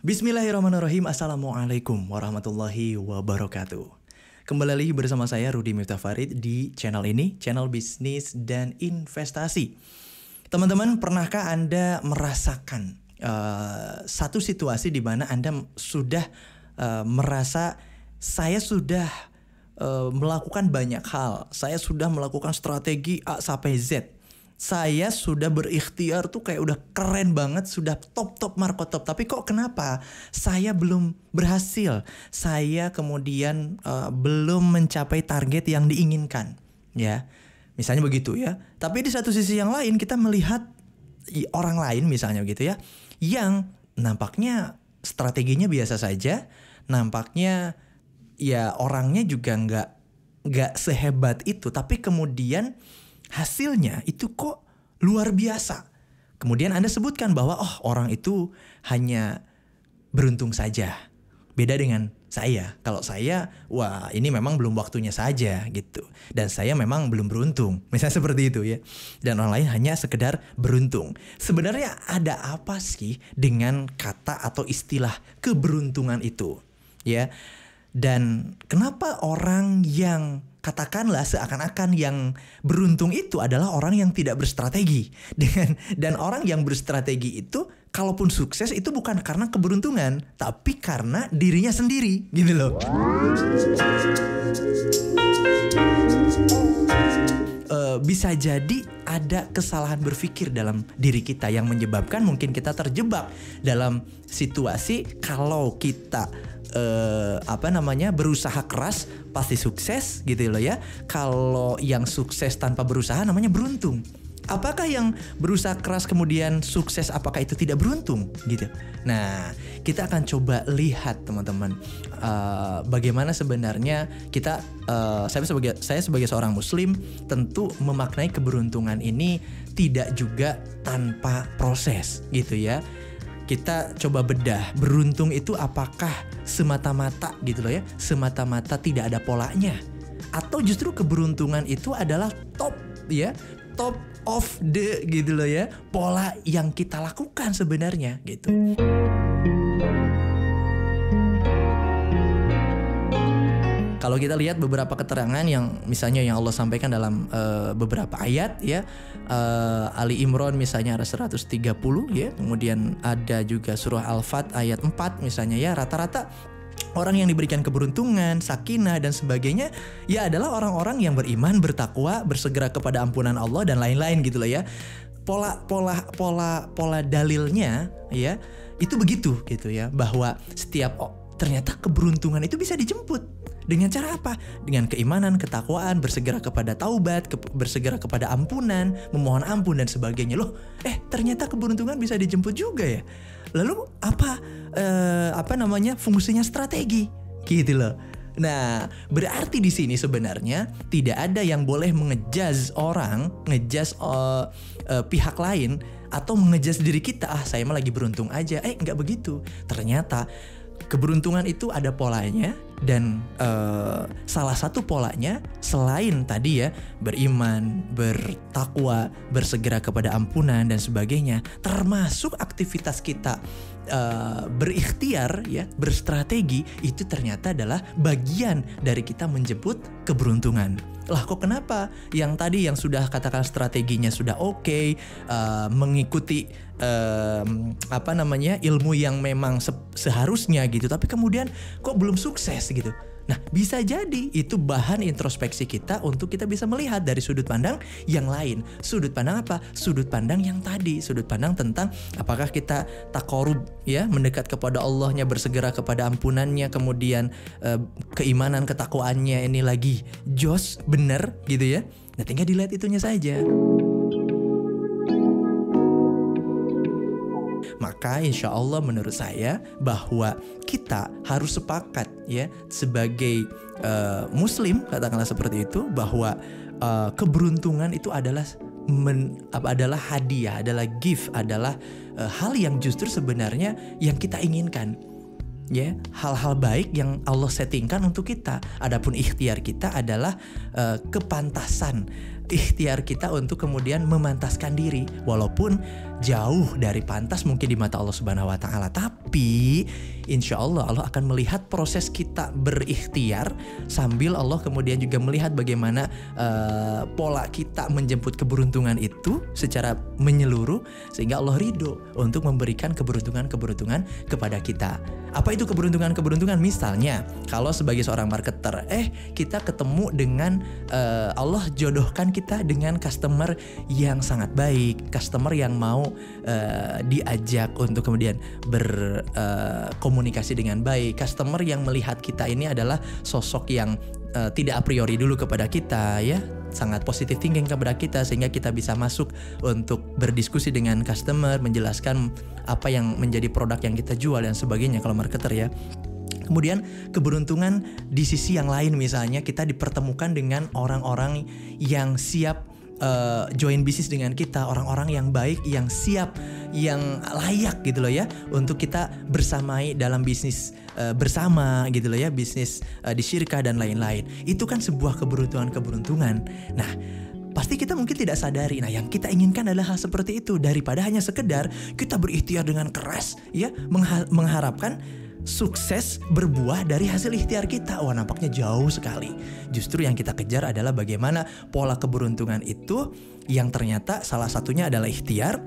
Bismillahirrahmanirrahim. Assalamualaikum warahmatullahi wabarakatuh. Kembali lagi bersama saya Rudi Miftah Farid di channel ini Channel bisnis dan investasi. Teman-teman pernahkah Anda merasakan uh, Satu situasi di mana Anda sudah uh, merasa Saya sudah uh, melakukan banyak hal Saya sudah melakukan strategi A sampai Z saya sudah berikhtiar tuh kayak udah keren banget, sudah top top marco top. Tapi kok kenapa saya belum berhasil? Saya kemudian uh, belum mencapai target yang diinginkan, ya. Misalnya begitu ya. Tapi di satu sisi yang lain kita melihat orang lain misalnya gitu ya, yang nampaknya strateginya biasa saja, nampaknya ya orangnya juga nggak nggak sehebat itu, tapi kemudian hasilnya itu kok luar biasa. Kemudian Anda sebutkan bahwa oh orang itu hanya beruntung saja. Beda dengan saya. Kalau saya, wah ini memang belum waktunya saja gitu. Dan saya memang belum beruntung. Misalnya seperti itu ya. Dan orang lain hanya sekedar beruntung. Sebenarnya ada apa sih dengan kata atau istilah keberuntungan itu? Ya. Dan kenapa orang yang katakanlah seakan-akan yang beruntung itu adalah orang yang tidak berstrategi dengan dan orang yang berstrategi itu kalaupun sukses itu bukan karena keberuntungan tapi karena dirinya sendiri gitu loh. Uh, bisa jadi ada kesalahan berpikir dalam diri kita yang menyebabkan mungkin kita terjebak dalam situasi kalau kita uh, apa namanya berusaha keras pasti sukses gitu loh ya. Kalau yang sukses tanpa berusaha namanya beruntung. Apakah yang berusaha keras kemudian sukses apakah itu tidak beruntung gitu. Nah, kita akan coba lihat teman-teman uh, bagaimana sebenarnya kita uh, saya sebagai saya sebagai seorang muslim tentu memaknai keberuntungan ini tidak juga tanpa proses gitu ya kita coba bedah beruntung itu apakah semata-mata gitu loh ya semata-mata tidak ada polanya atau justru keberuntungan itu adalah top ya top of the gitu loh ya pola yang kita lakukan sebenarnya gitu. Kalau kita lihat beberapa keterangan yang misalnya yang Allah sampaikan dalam uh, beberapa ayat ya uh, Ali Imran misalnya ada 130 ya, kemudian ada juga surah Al-Fat ayat 4 misalnya ya. Rata-rata orang yang diberikan keberuntungan, sakinah dan sebagainya ya adalah orang-orang yang beriman, bertakwa, bersegera kepada ampunan Allah dan lain-lain gitu loh ya. Pola pola pola pola dalilnya ya itu begitu gitu ya. Bahwa setiap ternyata keberuntungan itu bisa dijemput dengan cara apa? Dengan keimanan, ketakwaan, bersegera kepada taubat, ke, bersegera kepada ampunan, memohon ampun dan sebagainya. Loh, eh ternyata keberuntungan bisa dijemput juga ya. Lalu apa eh, apa namanya fungsinya strategi? Gitu loh. Nah, berarti di sini sebenarnya tidak ada yang boleh mengejaz orang, ngejaz uh, uh, pihak lain atau mengejaz diri kita. Ah, saya mah lagi beruntung aja. Eh, nggak begitu. Ternyata keberuntungan itu ada polanya dan uh, salah satu polanya selain tadi ya beriman, bertakwa, bersegera kepada ampunan dan sebagainya, termasuk aktivitas kita uh, berikhtiar ya, berstrategi itu ternyata adalah bagian dari kita menjemput keberuntungan. Lah kok kenapa? Yang tadi yang sudah katakan strateginya sudah oke, okay, uh, mengikuti uh, apa namanya ilmu yang memang se seharusnya gitu, tapi kemudian kok belum sukses gitu. Nah, bisa jadi itu bahan introspeksi kita untuk kita bisa melihat dari sudut pandang yang lain. Sudut pandang apa? Sudut pandang yang tadi, sudut pandang tentang apakah kita tak korup ya, mendekat kepada Allahnya, bersegera kepada ampunannya, kemudian eh, keimanan, ketakwaannya ini lagi jos, bener gitu ya. Nah, tinggal dilihat itunya saja. Maka insya Allah menurut saya bahwa kita harus sepakat ya sebagai uh, muslim katakanlah seperti itu bahwa uh, keberuntungan itu adalah men, adalah hadiah, adalah gift, adalah uh, hal yang justru sebenarnya yang kita inginkan ya hal-hal baik yang Allah settingkan untuk kita. Adapun ikhtiar kita adalah uh, kepantasan ikhtiar kita untuk kemudian memantaskan diri walaupun jauh dari pantas mungkin di mata Allah Subhanahu wa taala tapi Tapi insya Allah Allah akan melihat proses kita berikhtiar sambil Allah kemudian juga melihat bagaimana uh, pola kita menjemput keberuntungan itu secara menyeluruh sehingga Allah ridho untuk memberikan keberuntungan-keberuntungan kepada kita. Apa itu keberuntungan-keberuntungan? Misalnya kalau sebagai seorang marketer, eh kita ketemu dengan uh, Allah jodohkan kita dengan customer yang sangat baik, customer yang mau uh, diajak untuk kemudian berkomunikasi berkomunikasi dengan baik. Customer yang melihat kita ini adalah sosok yang uh, tidak a priori dulu kepada kita ya sangat positif thinking kepada kita sehingga kita bisa masuk untuk berdiskusi dengan customer menjelaskan apa yang menjadi produk yang kita jual dan sebagainya kalau marketer ya Kemudian keberuntungan di sisi yang lain misalnya kita dipertemukan dengan orang-orang yang siap uh, join bisnis dengan kita, orang-orang yang baik, yang siap, yang layak gitu loh ya untuk kita bersamai dalam bisnis uh, bersama gitu loh ya, bisnis uh, di syirka dan lain-lain. Itu kan sebuah keberuntungan-keberuntungan. Nah, pasti kita mungkin tidak sadari. Nah, yang kita inginkan adalah hal seperti itu daripada hanya sekedar kita berikhtiar dengan keras ya mengharapkan sukses berbuah dari hasil ikhtiar kita. Wah nampaknya jauh sekali. Justru yang kita kejar adalah bagaimana pola keberuntungan itu yang ternyata salah satunya adalah ikhtiar.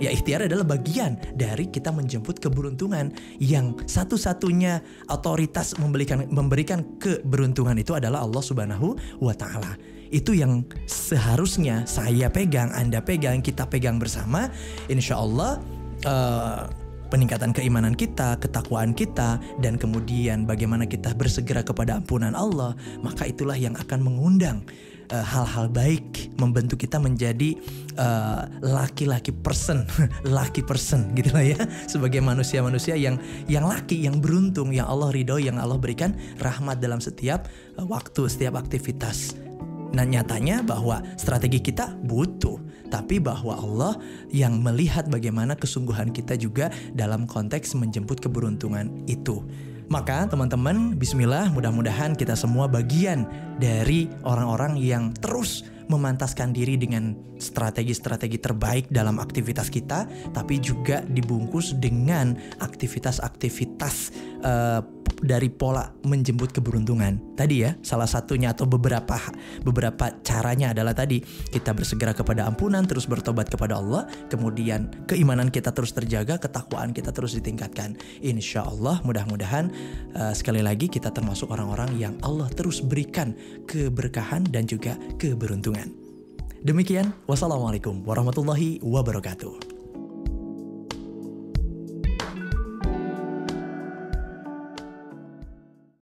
Ya ikhtiar adalah bagian dari kita menjemput keberuntungan yang satu-satunya otoritas memberikan memberikan keberuntungan itu adalah Allah Subhanahu wa taala. Itu yang seharusnya saya pegang, Anda pegang, kita pegang bersama. Insya Allah uh, peningkatan keimanan kita, ketakwaan kita, dan kemudian bagaimana kita bersegera kepada ampunan Allah, maka itulah yang akan mengundang eh, hal-hal uh, baik membentuk kita menjadi uh, laki-laki person, laki person gitu lah ya, sebagai manusia-manusia yang yang laki, yang beruntung, yang Allah ridho, yang Allah berikan rahmat dalam setiap uh, waktu, setiap aktivitas. Nah nyatanya bahwa strategi kita butuh tapi bahwa Allah yang melihat bagaimana kesungguhan kita juga dalam konteks menjemput keberuntungan itu. Maka teman-teman, bismillah mudah-mudahan kita semua bagian dari orang-orang yang terus memantaskan diri dengan strategi-strategi terbaik dalam aktivitas kita, tapi juga dibungkus dengan aktivitas-aktivitas uh, dari pola menjemput keberuntungan. Tadi ya, salah satunya atau beberapa beberapa caranya adalah tadi kita bersegera kepada ampunan, terus bertobat kepada Allah, kemudian keimanan kita terus terjaga, ketakwaan kita terus ditingkatkan. Insya Allah, mudah-mudahan uh, sekali lagi kita termasuk orang-orang yang Allah terus berikan keberkahan dan juga keberuntungan. Demikian, wassalamualaikum warahmatullahi wabarakatuh.